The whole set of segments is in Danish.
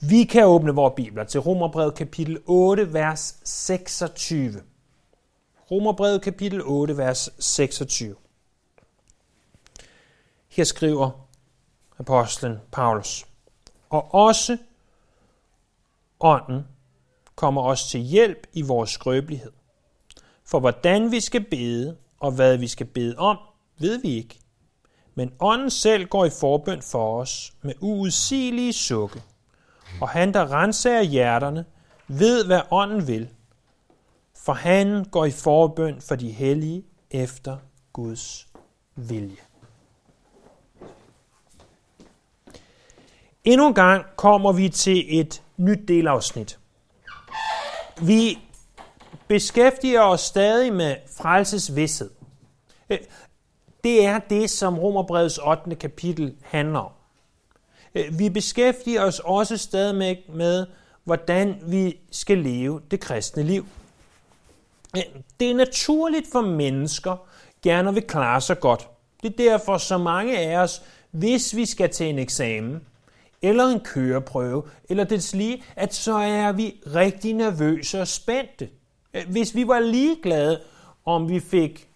Vi kan åbne vores bibler til Romerbrevet kapitel 8, vers 26. Romerbrevet kapitel 8, vers 26. Her skriver apostlen Paulus. Og også ånden kommer os til hjælp i vores skrøbelighed. For hvordan vi skal bede, og hvad vi skal bede om, ved vi ikke. Men ånden selv går i forbøn for os med uudsigelige sukke. Og han, der renser hjerterne, ved, hvad ånden vil. For han går i forbøn for de hellige efter Guds vilje. Endnu en gang kommer vi til et nyt delafsnit. Vi beskæftiger os stadig med frelsesvidshed. Øh, det er det, som Romerbrevets 8. kapitel handler om. Øh, vi beskæftiger os også stadig med, hvordan vi skal leve det kristne liv. Øh, det er naturligt for mennesker gerne vil klare sig godt. Det er derfor så mange af os, hvis vi skal til en eksamen, eller en køreprøve, eller det lige, at så er vi rigtig nervøse og spændte. Øh, hvis vi var ligeglade, om vi fik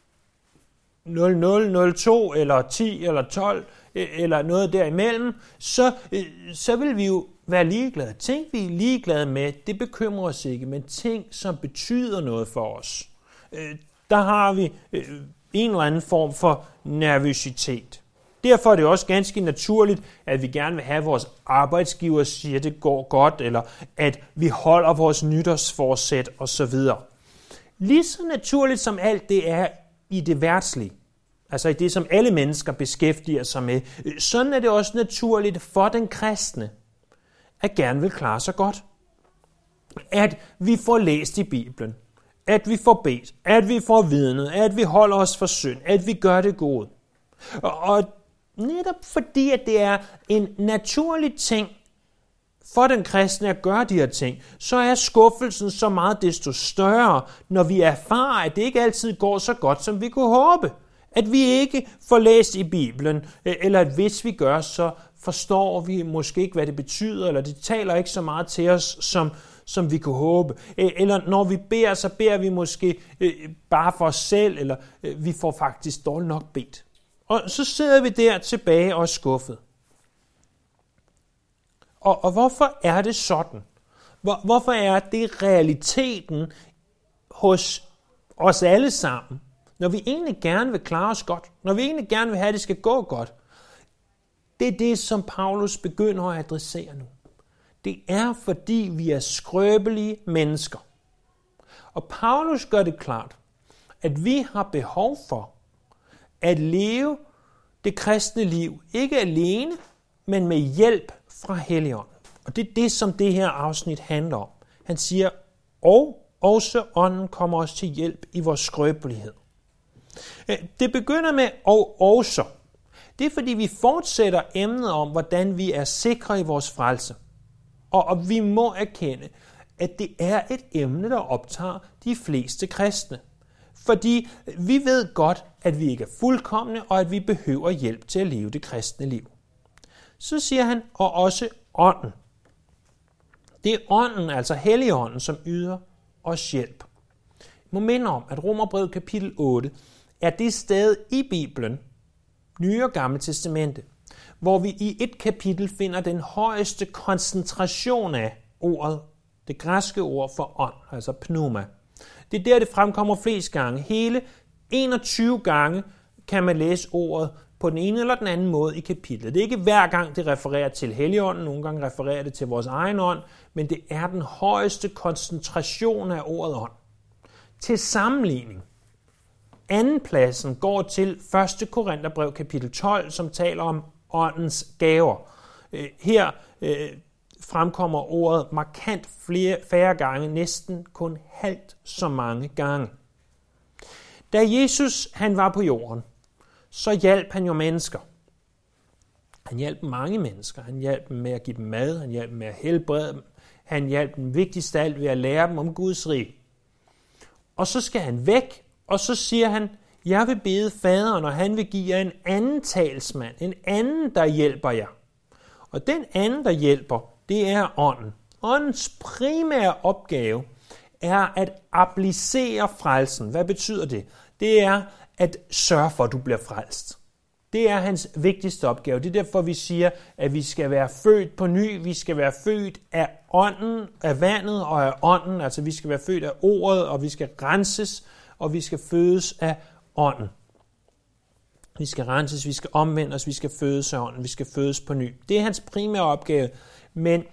0002 eller 10 eller 12 Øh, eller noget derimellem, så, øh, så vil vi jo være ligeglade. Ting, vi er ligeglade med, det bekymrer os ikke, men ting, som betyder noget for os, øh, der har vi en eller anden form for nervøsitet. Derfor er det også ganske naturligt, at vi gerne vil have, at vores arbejdsgiver siger, at det går godt, eller at vi holder vores nytårsforsæt osv. Lige så naturligt som alt det er i det værtslige, altså i det, som alle mennesker beskæftiger sig med, sådan er det også naturligt for den kristne, at gerne vil klare sig godt. At vi får læst i Bibelen, at vi får bedt, at vi får vidnet, at vi holder os for synd, at vi gør det gode. Og netop fordi, at det er en naturlig ting for den kristne at gøre de her ting, så er skuffelsen så meget desto større, når vi erfarer, at det ikke altid går så godt, som vi kunne håbe. At vi ikke får læst i Bibelen, øh, eller at hvis vi gør, så forstår vi måske ikke, hvad det betyder, eller det taler ikke så meget til os, som, som vi kunne håbe. Øh, eller når vi beder, så beder vi måske øh, bare for os selv, eller øh, vi får faktisk dårligt nok bedt. Og så sidder vi der tilbage og er skuffet. Og, og hvorfor er det sådan? Hvor, hvorfor er det realiteten hos os alle sammen, når vi egentlig gerne vil klare os godt, når vi egentlig gerne vil have, at det skal gå godt? Det er det, som Paulus begynder at adressere nu. Det er, fordi vi er skrøbelige mennesker. Og Paulus gør det klart, at vi har behov for at leve det kristne liv, ikke alene, men med hjælp fra Helligånden. Og det er det, som det her afsnit handler om. Han siger, og også ånden kommer os til hjælp i vores skrøbelighed. Øh, det begynder med og også. Det er fordi, vi fortsætter emnet om, hvordan vi er sikre i vores frelse. Og, og vi må erkende, at det er et emne, der optager de fleste kristne. Fordi vi ved godt, at vi ikke er fuldkommende, og at vi behøver hjælp til at leve det kristne liv. Så siger han, og også ånden. Det er ånden, altså Helligånden, som yder os hjælp. Jeg må minde om, at Romerbrevet kapitel 8 er det sted i Bibelen, Nye og Gamle Testamente, hvor vi i et kapitel finder den højeste koncentration af ordet, det græske ord for ånd, altså pneuma. Det er der, det fremkommer flest gange. Hele 21 gange kan man læse ordet på den ene eller den anden måde i kapitlet. Det er ikke hver gang, det refererer til Helligånden, nogle gange refererer det til vores egen ånd, men det er den højeste koncentration af ordet ånd. Til sammenligning, anden pladsen går til 1. Korintherbrev kapitel 12, som taler om åndens gaver. Øh, her øh, fremkommer ordet markant flere, færre gange, næsten kun halvt så mange gange. Da Jesus han var på jorden, så hjalp han jo mennesker. Han hjalp mange mennesker. Han hjalp dem med at give dem mad, han hjalp dem med at helbrede dem, han hjalp dem vigtigst af alt ved at lære dem om Guds rige. Og så skal han væk, og så siger han, jeg vil bede faderen, og han vil give jer en anden talsmand, en anden, der hjælper jer. Og den anden, der hjælper, det er ånden. Åndens primære opgave er at applicere frelsen. Hvad betyder det? Det er at sørge for, at du bliver frelst. Det er hans vigtigste opgave. Det er derfor, vi siger, at vi skal være født på ny. Vi skal være født af ånden, af vandet og af ånden. Altså vi skal være født af ordet, og vi skal renses, og vi skal fødes af ånden. Vi skal renses, vi skal omvendes, vi skal fødes af ånden, vi skal fødes på ny. Det er hans primære opgave. Men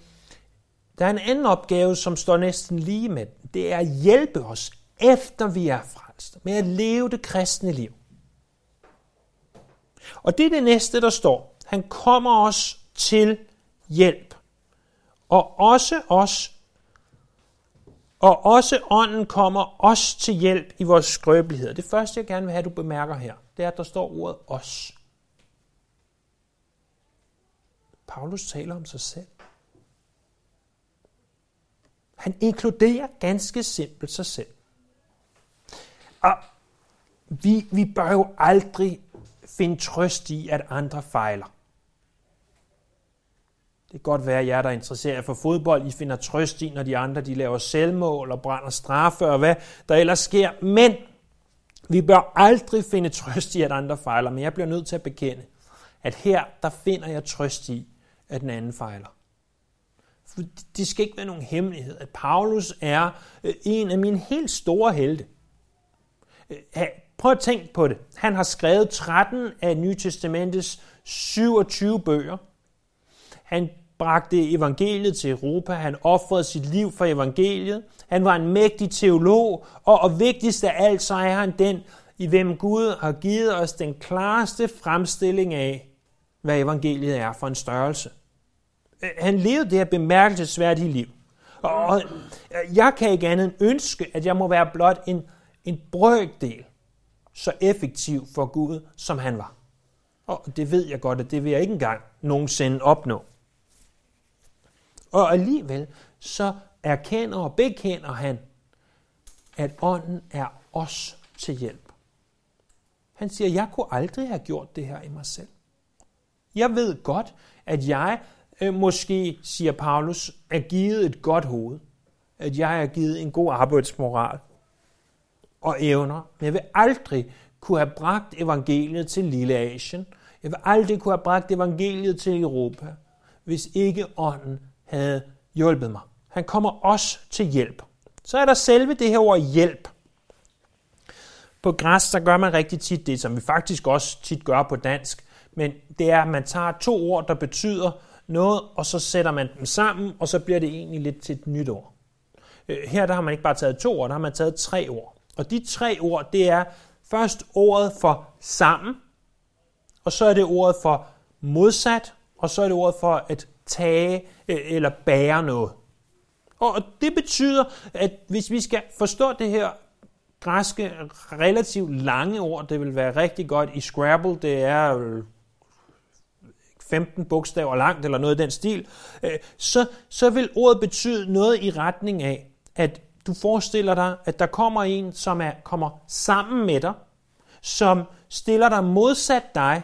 der er en anden opgave, som står næsten lige med. Det er at hjælpe os, efter vi er frelst, med at leve det kristne liv. Og det er det næste, der står. Han kommer os til hjælp. Og også os, og også ånden kommer os til hjælp i vores skrøbelighed. Det første, jeg gerne vil have, du bemærker her, det er, at der står ordet os. Paulus taler om sig selv. Han inkluderer ganske simpelt sig selv. Og vi, vi bør jo aldrig finde trøst i, at andre fejler. Det kan godt være, at jer, der interesserer for fodbold, I finder trøst i, når de andre de laver selvmål og brænder straffe og hvad der ellers sker. Men vi bør aldrig finde trøst i, at andre fejler. Men jeg bliver nødt til at bekende, at her der finder jeg trøst i, at den anden fejler. For det skal ikke være nogen hemmelighed, at Paulus er øh, en af mine helt store helte. Øh, prøv at tænke på det. Han har skrevet 13 af Nye Testamentets 27 bøger. Han bragte evangeliet til Europa. Han offrede sit liv for evangeliet. Han var en mægtig teolog, og, og vigtigst af alt, så er han den, i hvem Gud har givet os den klareste fremstilling af, hvad evangeliet er for en størrelse. Han levede det her bemærkelsesværdige liv. Og jeg kan ikke andet end ønske, at jeg må være blot en, en brøkdel så effektiv for Gud, som han var. Og det ved jeg godt, at det vil jeg ikke engang nogensinde opnå. Og alligevel så erkender og bekender han, at ånden er os til hjælp. Han siger, jeg kunne aldrig have gjort det her i mig selv. Jeg ved godt, at jeg øh, måske, siger Paulus, er givet et godt hoved. At jeg er givet en god arbejdsmoral og evner. Men jeg vil aldrig kunne have bragt evangeliet til Lille Asien. Jeg vil aldrig kunne have bragt evangeliet til Europa, hvis ikke ånden havde hjulpet mig. Han kommer også til hjælp. Så er der selve det her ord hjælp. På græs, der gør man rigtig tit det, som vi faktisk også tit gør på dansk, men det er, at man tager to ord, der betyder noget, og så sætter man dem sammen, og så bliver det egentlig lidt til et nyt ord. Øh, her der har man ikke bare taget to ord, der har man taget tre ord. Og de tre ord, det er først ordet for sammen, og så er det ordet for modsat, og så er det ordet for at tage øh, eller bære noget. Og det betyder, at hvis vi skal forstå det her græske relativt lange ord, det vil være rigtig godt i Scrabble, det er øh, 15 bogstaver langt eller noget i den stil, øh, så, så vil ordet betyde noget i retning af, at du forestiller dig, at der kommer en, som er, kommer sammen med dig, som stiller dig modsat dig,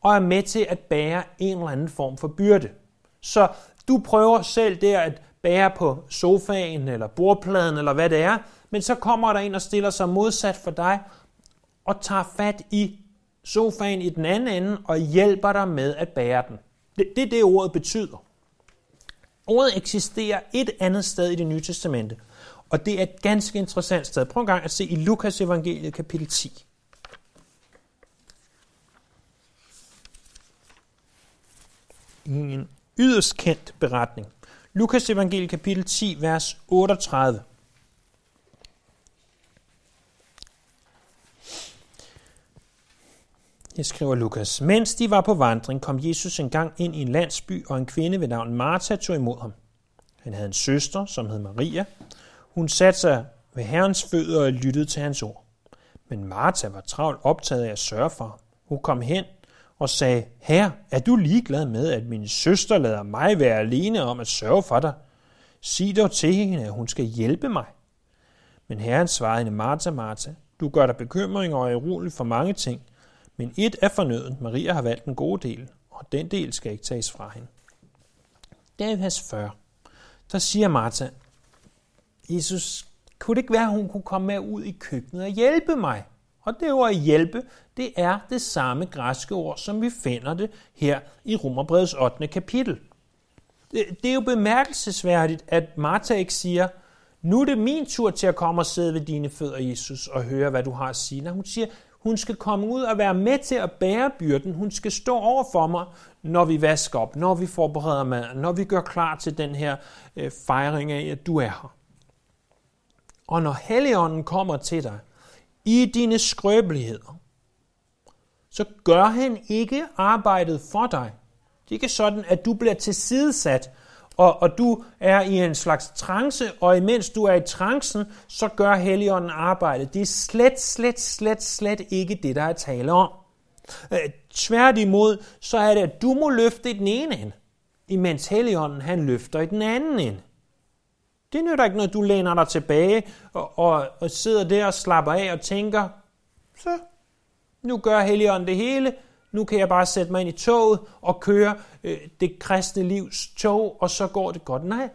og er med til at bære en eller anden form for byrde. Så du prøver selv der at bære på sofaen, eller bordpladen, eller hvad det er, men så kommer der en og stiller sig modsat for dig, og tager fat i sofaen i den anden ende, og hjælper dig med at bære den. Det, det er det, ordet betyder. Ordet eksisterer et andet sted i det nye testamente, og det er et ganske interessant sted. Prøv en gang at se i Lukas evangeliet kapitel 10. I en yderst kendt beretning. Lukas evangeliet kapitel 10, vers 38. Jeg skriver Lukas. Mens de var på vandring, kom Jesus engang ind i en landsby, og en kvinde ved navn Martha tog imod ham. Han havde en søster, som hed Maria. Hun satte sig ved Herrens fødder og lyttede til hans ord. Men Martha var travlt optaget af at sørge for ham. Hun kom hen og sagde, Herre, er du ligeglad med, at min søster lader mig være alene om at sørge for dig? Sig dog til hende, at hun skal hjælpe mig. Men Herren svarede hende, Martha, Martha, du gør dig bekymring og er urolig for mange ting, men et er fornøden. Maria har valgt en god del, og den del skal ikke tages fra hende. Der er i vers 40. Der siger Martha, Jesus, kunne det ikke være, at hun kunne komme med ud i køkkenet og hjælpe mig? Og det ord hjælpe, det er det samme græske ord, som vi finder det her i Romerbrevets 8. kapitel. Det er jo bemærkelsesværdigt, at Martha ikke siger, nu er det min tur til at komme og sidde ved dine fødder, Jesus, og høre, hvad du har at sige. Når hun siger, hun skal komme ud og være med til at bære byrden. Hun skal stå over for mig, når vi vasker op, når vi forbereder mad, når vi gør klar til den her øh, fejring af, at du er her. Og når Helligånden kommer til dig i dine skrøbeligheder, så gør han ikke arbejdet for dig. Det er ikke sådan, at du bliver tilsidesat, og, og du er i en slags trance, og imens du er i trancen, så gør Helligånden arbejdet. Det er slet, slet, slet, slet ikke det, der er tale om. Øh, tværtimod, så er det, at du må løfte i den ene ende, imens Helligånden han løfter i den anden ende. Det nytter ikke, noget, du læner dig tilbage og, og, og sidder der og slapper af og tænker, så nu gør Helligånden det hele, nu kan jeg bare sætte mig ind i toget og køre øh, det kristne livs tog, og så går det godt. Nej,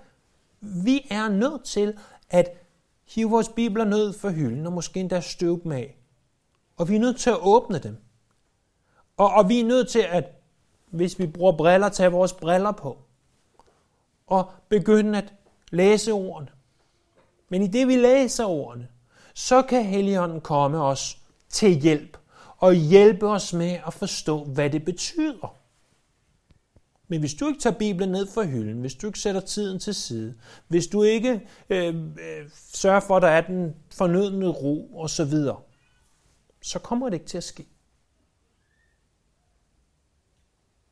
vi er nødt til at hive vores bibler ned for hylden, og måske endda støve dem af. Og vi er nødt til at åbne dem. Og, og vi er nødt til at, hvis vi bruger briller, tage vores briller på. Og begynde at læse ordene. Men i det vi læser ordene, så kan Helligånden komme os til hjælp og hjælpe os med at forstå, hvad det betyder. Men hvis du ikke tager Bibelen ned fra hylden, hvis du ikke sætter tiden til side, hvis du ikke øh, øh, sørger for, at der er den fornødne ro og så videre, så kommer det ikke til at ske.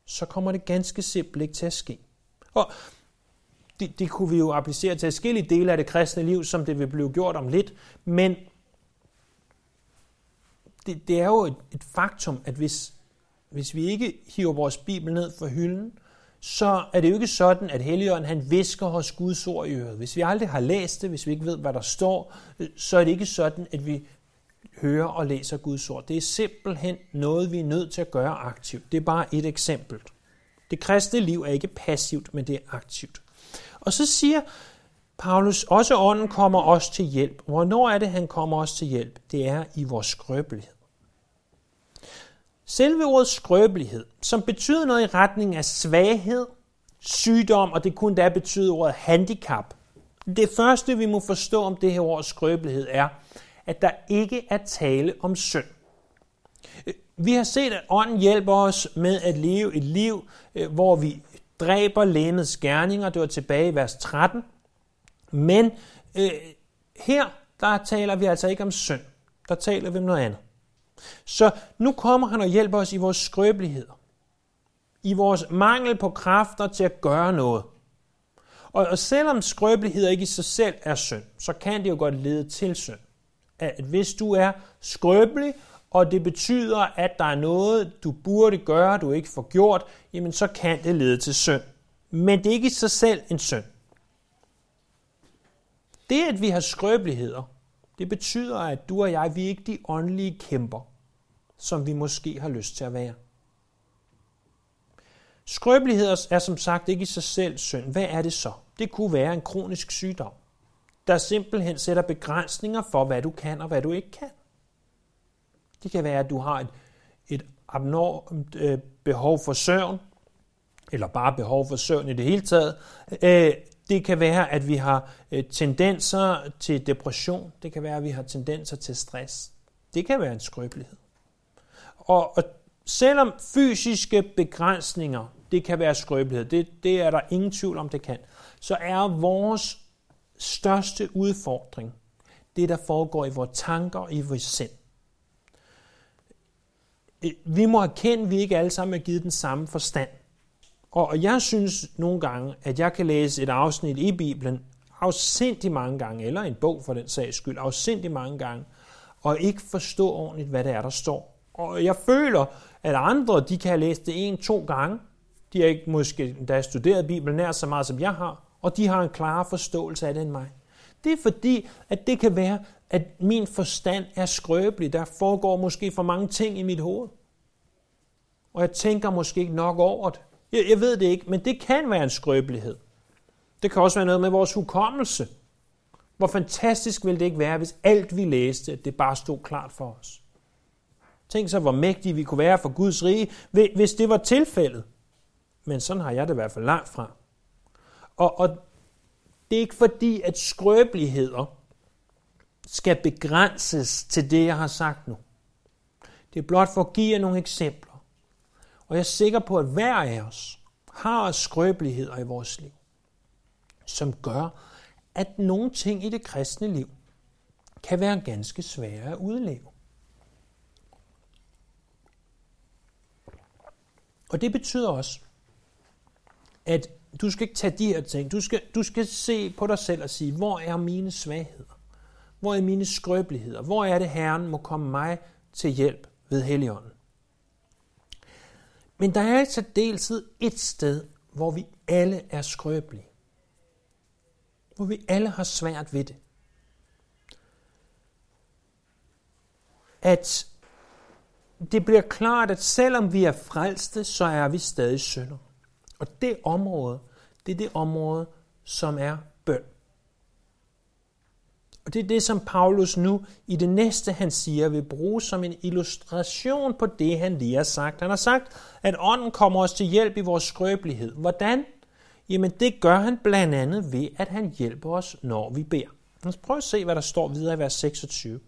Så kommer det ganske simpelt ikke til at ske. Og det, det kunne vi jo applicere til forskellige dele af det kristne liv, som det vil blive gjort om lidt, men det, det er jo et, et faktum, at hvis, hvis vi ikke hiver vores Bibel ned fra hylden, så er det jo ikke sådan, at Helligånden han visker hos Guds ord i øret. Hvis vi aldrig har læst det, hvis vi ikke ved, hvad der står, så er det ikke sådan, at vi hører og læser Guds ord. Det er simpelthen noget, vi er nødt til at gøre aktivt. Det er bare et eksempel. Det kristne liv er ikke passivt, men det er aktivt. Og så siger Paulus, også ånden kommer os til hjælp. Hvornår er det, han kommer os til hjælp? Det er i vores skrøbelighed. Selve ordet skrøbelighed, som betyder noget i retning af svaghed, sygdom, og det kunne da betyde ordet handicap. Det første, vi må forstå om det her ord skrøbelighed, er, at der ikke er tale om synd. Vi har set, at ånden hjælper os med at leve et liv, øh, hvor vi dræber lægemets gerninger. Det var tilbage i vers 13. Men øh, her, der taler vi altså ikke om synd. Der taler vi om noget andet. Så nu kommer han og hjælper os i vores skrøbeligheder. I vores mangel på kræfter til at gøre noget. Og, og selvom skrøbeligheder ikke i sig selv er synd, så kan det jo godt lede til synd. At hvis du er skrøbelig, og det betyder, at der er noget, du burde gøre, du ikke får gjort, jamen så kan det lede til synd. Men det er ikke i sig selv en synd. Det, at vi har skrøbeligheder, det betyder, at du og jeg, vi er ikke de åndelige kæmper, som vi måske har lyst til at være. Skrøbeligheder er som sagt ikke i sig selv synd. Hvad er det så? Det kunne være en kronisk sygdom, der simpelthen sætter begrænsninger for, hvad du kan og hvad du ikke kan. Det kan være, at du har et, et abnormt øh, behov for søvn, eller bare behov for søvn i det hele taget. Øh, det kan være, at vi har øh, tendenser til depression. Det kan være, at vi har tendenser til stress. Det kan være en skrøbelighed. Og, og selvom fysiske begrænsninger, det kan være skrøbelighed, det, det er der ingen tvivl om, det kan, så er vores største udfordring det, der foregår i vores tanker og i vores sind. Vi må erkende, at vi ikke alle sammen er givet den samme forstand. Og jeg synes nogle gange, at jeg kan læse et afsnit i Bibelen afsindig mange gange, eller en bog for den sags skyld, afsindig mange gange, og ikke forstå ordentligt, hvad det er, der står. Og jeg føler, at andre, de kan have læst det en, to gange. De har ikke måske da studeret Bibelen nær så meget, som jeg har, og de har en klar forståelse af det end mig. Det er fordi, at det kan være, at min forstand er skrøbelig. Der foregår måske for mange ting i mit hoved. Og jeg tænker måske ikke nok over det. Jeg, jeg ved det ikke, men det kan være en skrøbelighed. Det kan også være noget med vores hukommelse. Hvor fantastisk ville det ikke være, hvis alt vi læste, det bare stod klart for os. Tænk så, hvor mægtige vi kunne være for Guds rige, hvis det var tilfældet. Men sådan har jeg det i hvert fald langt fra. Og, og det er ikke fordi, at skrøbeligheder skal begrænses til det, jeg har sagt nu. Det er blot for at give jer nogle eksempler. Og jeg er sikker på, at hver af os har skrøbeligheder i vores liv, som gør, at nogle ting i det kristne liv kan være ganske svære at udleve. Og det betyder også, at du skal ikke tage de her ting. Du skal, du skal se på dig selv og sige, hvor er mine svagheder? Hvor er mine skrøbeligheder? Hvor er det, Herren må komme mig til hjælp ved Helligånden? Men der er altså deltid et sted, hvor vi alle er skrøbelige. Hvor vi alle har svært ved det. At det bliver klart, at selvom vi er frelste, så er vi stadig synder. Og det område, det er det område, som er bøn. Og det er det, som Paulus nu i det næste, han siger, vil bruge som en illustration på det, han lige har sagt. Han har sagt, at ånden kommer os til hjælp i vores skrøbelighed. Hvordan? Jamen det gør han blandt andet ved, at han hjælper os, når vi beder. Lad os prøve at se, hvad der står videre i vers 26.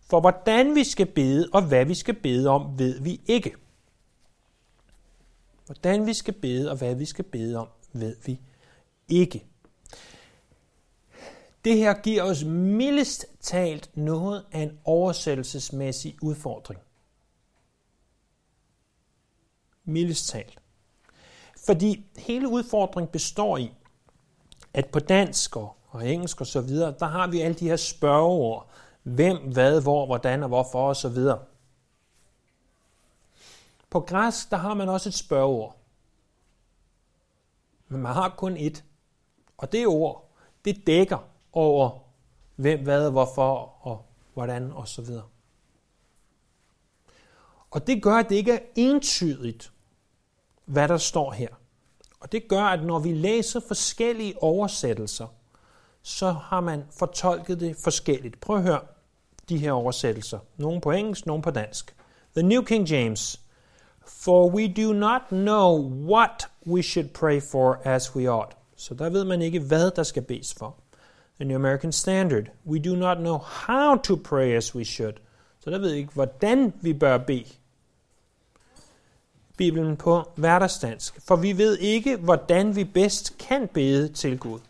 For hvordan vi skal bede og hvad vi skal bede om, ved vi ikke. Hvordan vi skal bede og hvad vi skal bede om, ved vi ikke. Det her giver os mildest talt noget af en oversættelsesmæssig udfordring. Mildest talt. Fordi hele udfordringen består i, at på dansk og engelsk og så videre, der har vi alle de her spørgeord. Hvem, hvad, hvor, hvordan og hvorfor og så videre. På græsk, der har man også et spørgeord. Men man har kun et. Og det ord, det dækker over hvem, hvad, hvorfor og hvordan og så videre. Og det gør, at det ikke er entydigt, hvad der står her. Og det gør, at når vi læser forskellige oversættelser, så har man fortolket det forskelligt. Prøv at høre de her oversættelser. Nogle på engelsk, nogle på dansk. The New King James. For we do not know what we should pray for as we ought. Så der ved man ikke, hvad der skal bes for. The New American Standard. We do not know how to pray as we should. Så der ved ikke, hvordan vi bør bede. Bibelen på hverdagsdansk. For vi ved ikke, hvordan vi bedst kan bede til Gud.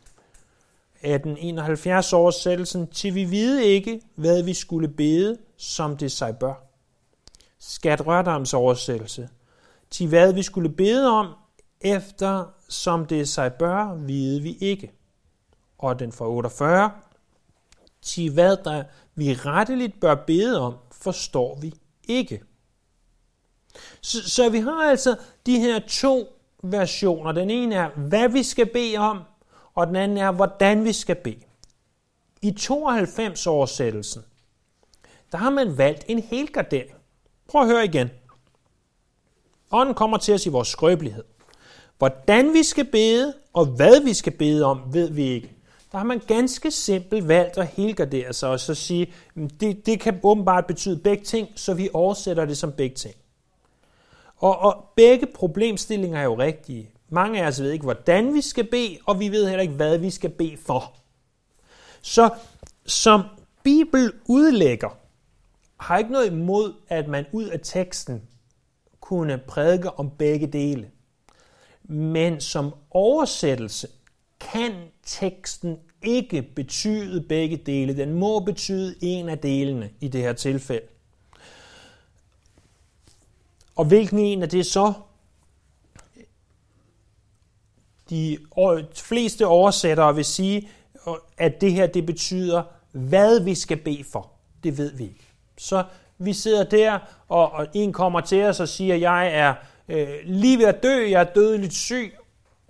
1871 oversættelsen, til vi vide ikke, hvad vi skulle bede, som det sig bør. Skat Rørdams oversættelse, til hvad vi skulle bede om, efter som det sig bør, vide vi ikke. Og den fra 48, til hvad der vi retteligt bør bede om, forstår vi ikke. Så, så vi har altså de her to versioner. Den ene er, hvad vi skal bede om, og den anden er, hvordan vi skal bede. I 92 oversættelsen, der har man valgt en helgardering. Prøv at høre igen. Ånden kommer til os i vores skrøbelighed. Hvordan vi skal bede, og hvad vi skal bede om, ved vi ikke. Der har man ganske simpelt valgt at helgardere sig og så sige, det, det kan åbenbart betyde begge ting, så vi oversætter det som begge ting. Og, og begge problemstillinger er jo rigtige. Mange af os ved ikke, hvordan vi skal bede, og vi ved heller ikke, hvad vi skal bede for. Så som Bibel udlægger, har ikke noget imod, at man ud af teksten kunne prædike om begge dele. Men som oversættelse kan teksten ikke betyde begge dele. Den må betyde en af delene i det her tilfælde. Og hvilken en af det så? De fleste oversættere vil sige, at det her det betyder, hvad vi skal bede for. Det ved vi ikke. Så vi sidder der, og, og en kommer til os og siger, jeg er øh, lige ved at dø, jeg er dødeligt syg.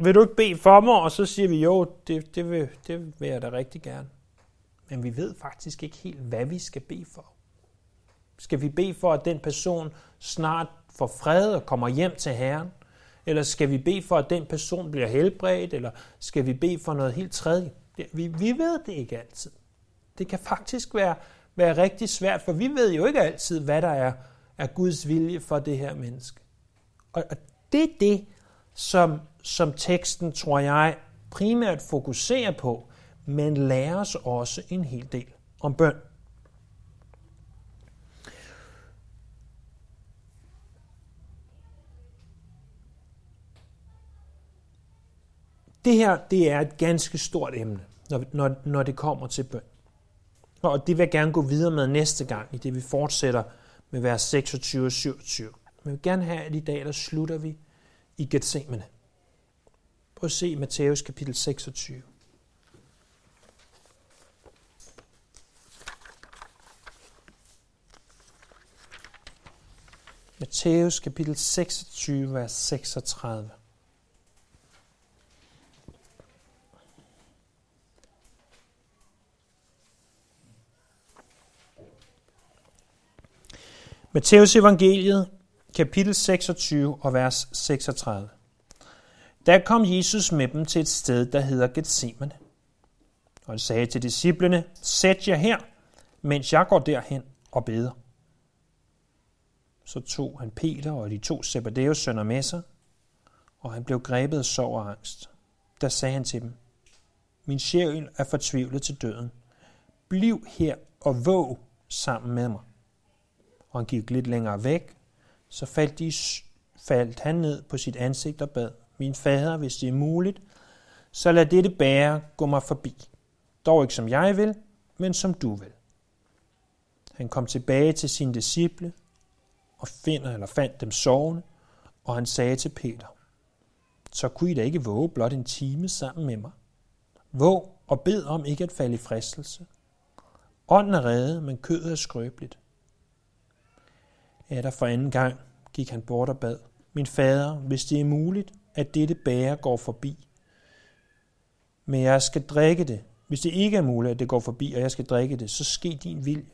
Vil du ikke bede for mig? Og så siger vi, jo, det, det, vil, det vil jeg da rigtig gerne. Men vi ved faktisk ikke helt, hvad vi skal bede for. Skal vi bede for, at den person snart får fred og kommer hjem til Herren? Eller skal vi bede for, at den person bliver helbredt? Eller skal vi bede for noget helt tredje? Vi, vi ved det ikke altid. Det kan faktisk være, være rigtig svært, for vi ved jo ikke altid, hvad der er, er Guds vilje for det her menneske. Og, og det er det, som, som teksten, tror jeg, primært fokuserer på, men lærer os også en hel del om bøn. Det her det er et ganske stort emne, når, når, når det kommer til bøn. Og det vil jeg gerne gå videre med næste gang, i det vi fortsætter med vers 26 og 27. Men jeg vil gerne have, at i dag, der slutter vi i Gethsemane. Prøv at se Matthæus kapitel 26. Matthæus kapitel 26, vers 36. Matthæus evangeliet, kapitel 26 og vers 36. Der kom Jesus med dem til et sted, der hedder Gethsemane. Og han sagde til disciplene, sæt jer her, mens jeg går derhen og beder. Så tog han Peter og de to Zebedeus sønner med sig, og han blev grebet af sorg og angst. Der sagde han til dem, min sjæl er fortvivlet til døden. Bliv her og våg sammen med mig og han gik lidt længere væk, så faldt, de, faldt han ned på sit ansigt og bad, min fader, hvis det er muligt, så lad dette bære gå mig forbi. Dog ikke som jeg vil, men som du vil. Han kom tilbage til sine disciple og finder eller fandt dem sovende, og han sagde til Peter, så kunne I da ikke våge blot en time sammen med mig. Våg og bed om ikke at falde i fristelse. Ånden er reddet, men kødet er skrøbeligt. Er der for anden gang gik han bort og bad. Min fader, hvis det er muligt, at dette bære går forbi. Men jeg skal drikke det. Hvis det ikke er muligt, at det går forbi, og jeg skal drikke det, så ske din vilje.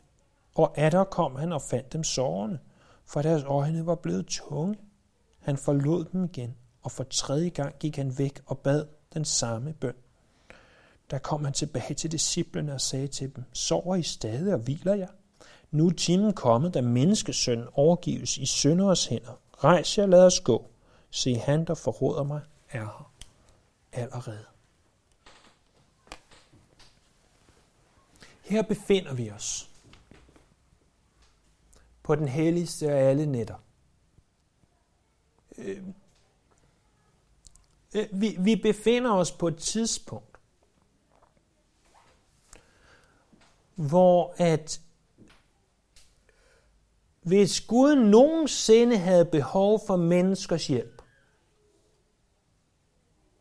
Og er der kom han og fandt dem sårende, for deres øjne var blevet tunge. Han forlod dem igen, og for tredje gang gik han væk og bad den samme bøn. Der kom han tilbage til disciplene og sagde til dem, sover I stadig og hviler jer? Nu er timen kommet, da menneskesøn overgives i synderes hænder. Rejs jer, lad os gå. Se, han, der forråder mig, er her allerede. Her befinder vi os på den helligste af alle nætter. Øh, øh, vi, vi befinder os på et tidspunkt, hvor at hvis Gud nogensinde havde behov for menneskers hjælp,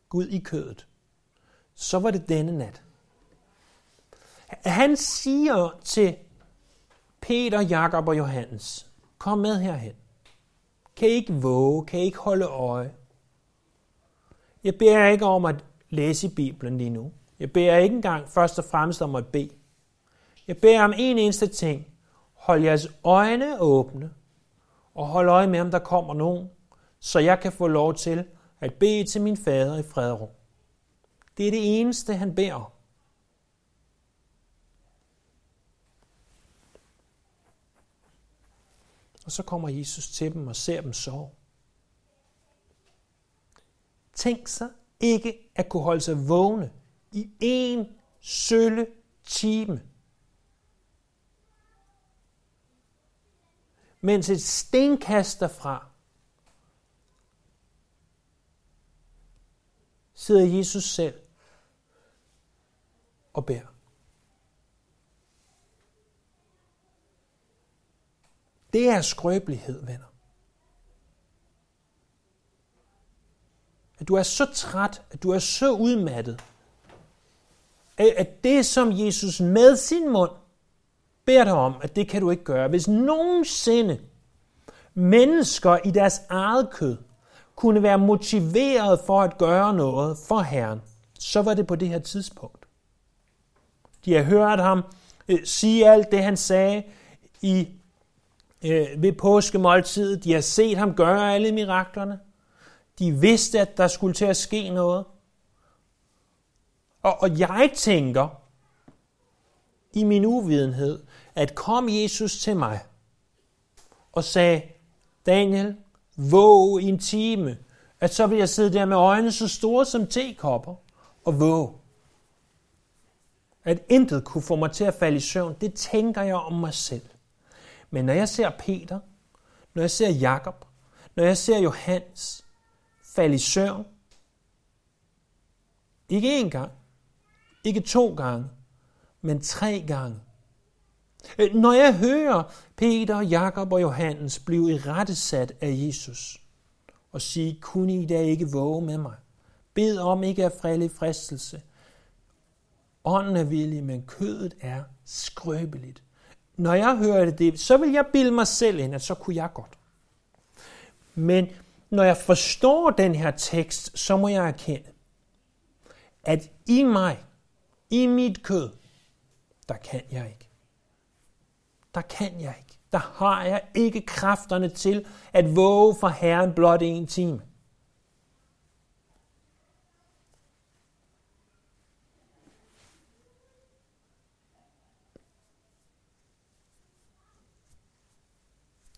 Gud i kødet, så var det denne nat. Han siger til Peter, Jakob og Johannes, kom med herhen. Kan I ikke våge? Kan I ikke holde øje? Jeg beder ikke om at læse Bibelen lige nu. Jeg beder ikke engang først og fremmest om at bede. Jeg beder om en eneste ting. Hold jeres øjne åbne, og hold øje med, om der kommer nogen, så jeg kan få lov til at bede til min fader i fred og ro. Det er det eneste, han beder om. Og så kommer Jesus til dem og ser dem sove. Tænk sig ikke at kunne holde sig vågne i en sølle time mens et stenkast derfra sidder Jesus selv og bærer. Det er skrøbelighed, venner. At du er så træt, at du er så udmattet, at det, som Jesus med sin mund beder dig om, at det kan du ikke gøre. Hvis nogensinde mennesker i deres eget kød kunne være motiveret for at gøre noget for Herren, så var det på det her tidspunkt. De har hørt ham øh, sige alt det, han sagde i, øh, ved påskemåltidet. De har set ham gøre alle miraklerne. De vidste, at der skulle til at ske noget. Og, og jeg tænker i min uvidenhed, at kom Jesus til mig og sagde, Daniel, våg i en time, at så vil jeg sidde der med øjnene så store som tekopper og våge. At intet kunne få mig til at falde i søvn, det tænker jeg om mig selv. Men når jeg ser Peter, når jeg ser Jakob, når jeg ser Johannes falde i søvn, ikke én gang, ikke to gange, men tre gange. Øh, når jeg hører Peter, Jakob og Johannes blive i rettesat af Jesus og sige, kunne I da ikke våge med mig? Bed om ikke at frælde fristelse. Ånden er villig, men kødet er skrøbeligt. Når jeg hører det, så vil jeg bilde mig selv ind, at så kunne jeg godt. Men når jeg forstår den her tekst, så må jeg erkende, at i mig, i mit kød, der kan jeg ikke. Der kan jeg ikke. Der har jeg ikke kræfterne til at våge for Herren blot en time.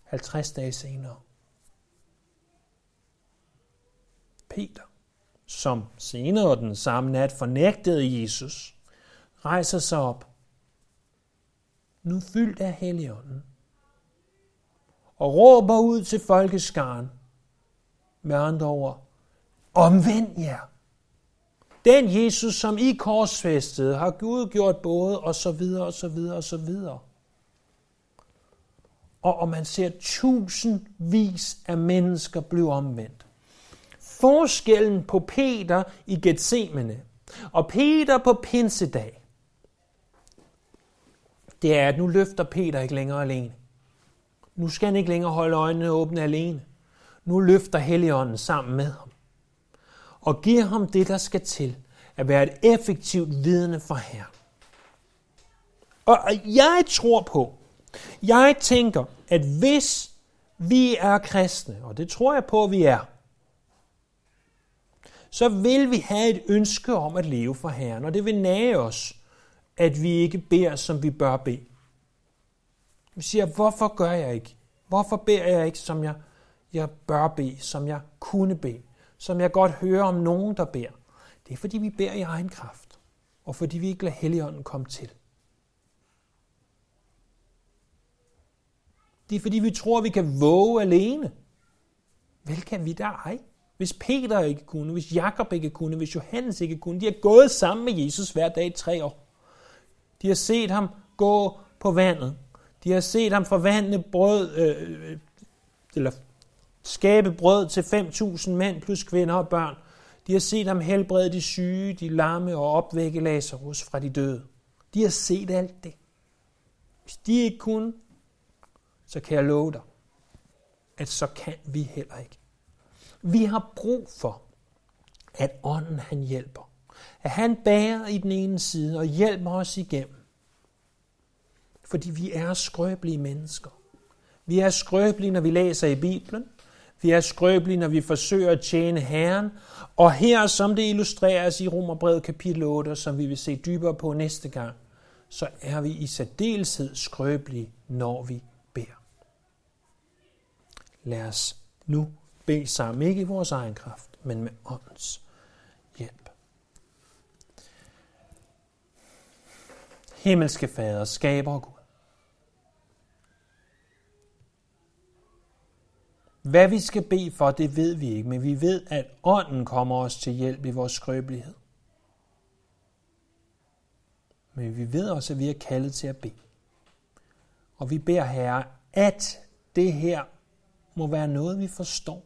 Halvtreds dage senere. Peter, som senere den samme nat fornægtede Jesus, rejser sig op, nu fyldt af Helligånden, og råber ud til folkeskaren med andre ord, omvend jer. Den Jesus, som I korsfæstede, har Gud gjort både, og så videre, og så videre, og så videre. Og, og man ser tusindvis af mennesker blive omvendt. Forskellen på Peter i Gethsemane og Peter på Pinsedag, det er, at nu løfter Peter ikke længere alene. Nu skal han ikke længere holde øjnene åbne alene. Nu løfter Helligånden sammen med ham og giver ham det, der skal til at være et effektivt vidne for Herren. Og jeg tror på, jeg tænker, at hvis vi er kristne, og det tror jeg på, at vi er, så vil vi have et ønske om at leve for Herren, og det vil nage os, at vi ikke beder, som vi bør bede. Vi siger, hvorfor gør jeg ikke? Hvorfor beder jeg ikke, som jeg, jeg bør bede, som jeg kunne bede, som jeg godt hører om nogen, der beder? Det er, fordi vi beder i egen kraft, og fordi vi ikke lader Helligånden komme til. Det er, fordi vi tror, vi kan våge alene. Vel kan vi da ej. Hvis Peter ikke kunne, hvis Jakob ikke kunne, hvis Johannes ikke kunne, de har gået sammen med Jesus hver dag i tre år. De har set ham gå på vandet. De har set ham forvandle brød, øh, øh eller skabe brød til 5.000 mænd plus kvinder og børn. De har set ham helbrede de syge, de lamme og opvække Lazarus fra de døde. De har set alt det. Hvis de ikke kunne, så kan jeg love dig, at så kan vi heller ikke. Vi har brug for, at ånden han hjælper. At han bærer i den ene side og hjælper os igennem. Fordi vi er skrøbelige mennesker. Vi er skrøbelige, når vi læser i Bibelen. Vi er skrøbelige, når vi forsøger at tjene Herren. Og her, som det illustreres i Romerbrevet kapitel 8, som vi vil se dybere på næste gang, så er vi i særdeleshed skrøbelige, når vi beder. Lad os nu bede sammen, ikke i vores egen kraft, men med åndens hjælp. Himmelske Fader, skaber Gud. Hvad vi skal bede for, det ved vi ikke, men vi ved, at ånden kommer os til hjælp i vores skrøbelighed. Men vi ved også, at vi er kaldet til at bede. Og vi beder Herre, at det her må være noget, vi forstår.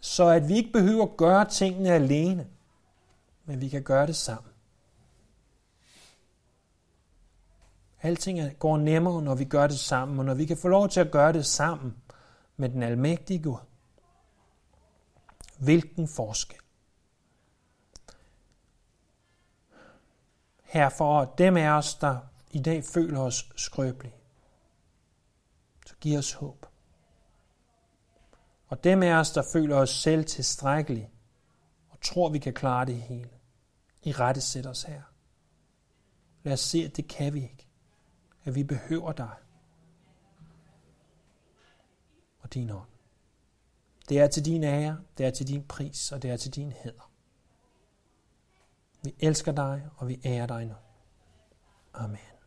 Så at vi ikke behøver at gøre tingene alene, men vi kan gøre det sammen. Alting går nemmere, når vi gør det sammen, og når vi kan få lov til at gøre det sammen med den almægtige Gud. Hvilken forskel. Her for dem af os, der i dag føler os skrøbelige, så giv os håb. Og dem af os, der føler os selv tilstrækkelige, og tror, vi kan klare det hele, i rette sæt os her. Lad os se, at det kan vi ikke. At vi behøver dig. Og din ånd. Det er til din ære, det er til din pris, og det er til din hæder. Vi elsker dig, og vi ærer dig nu. Amen.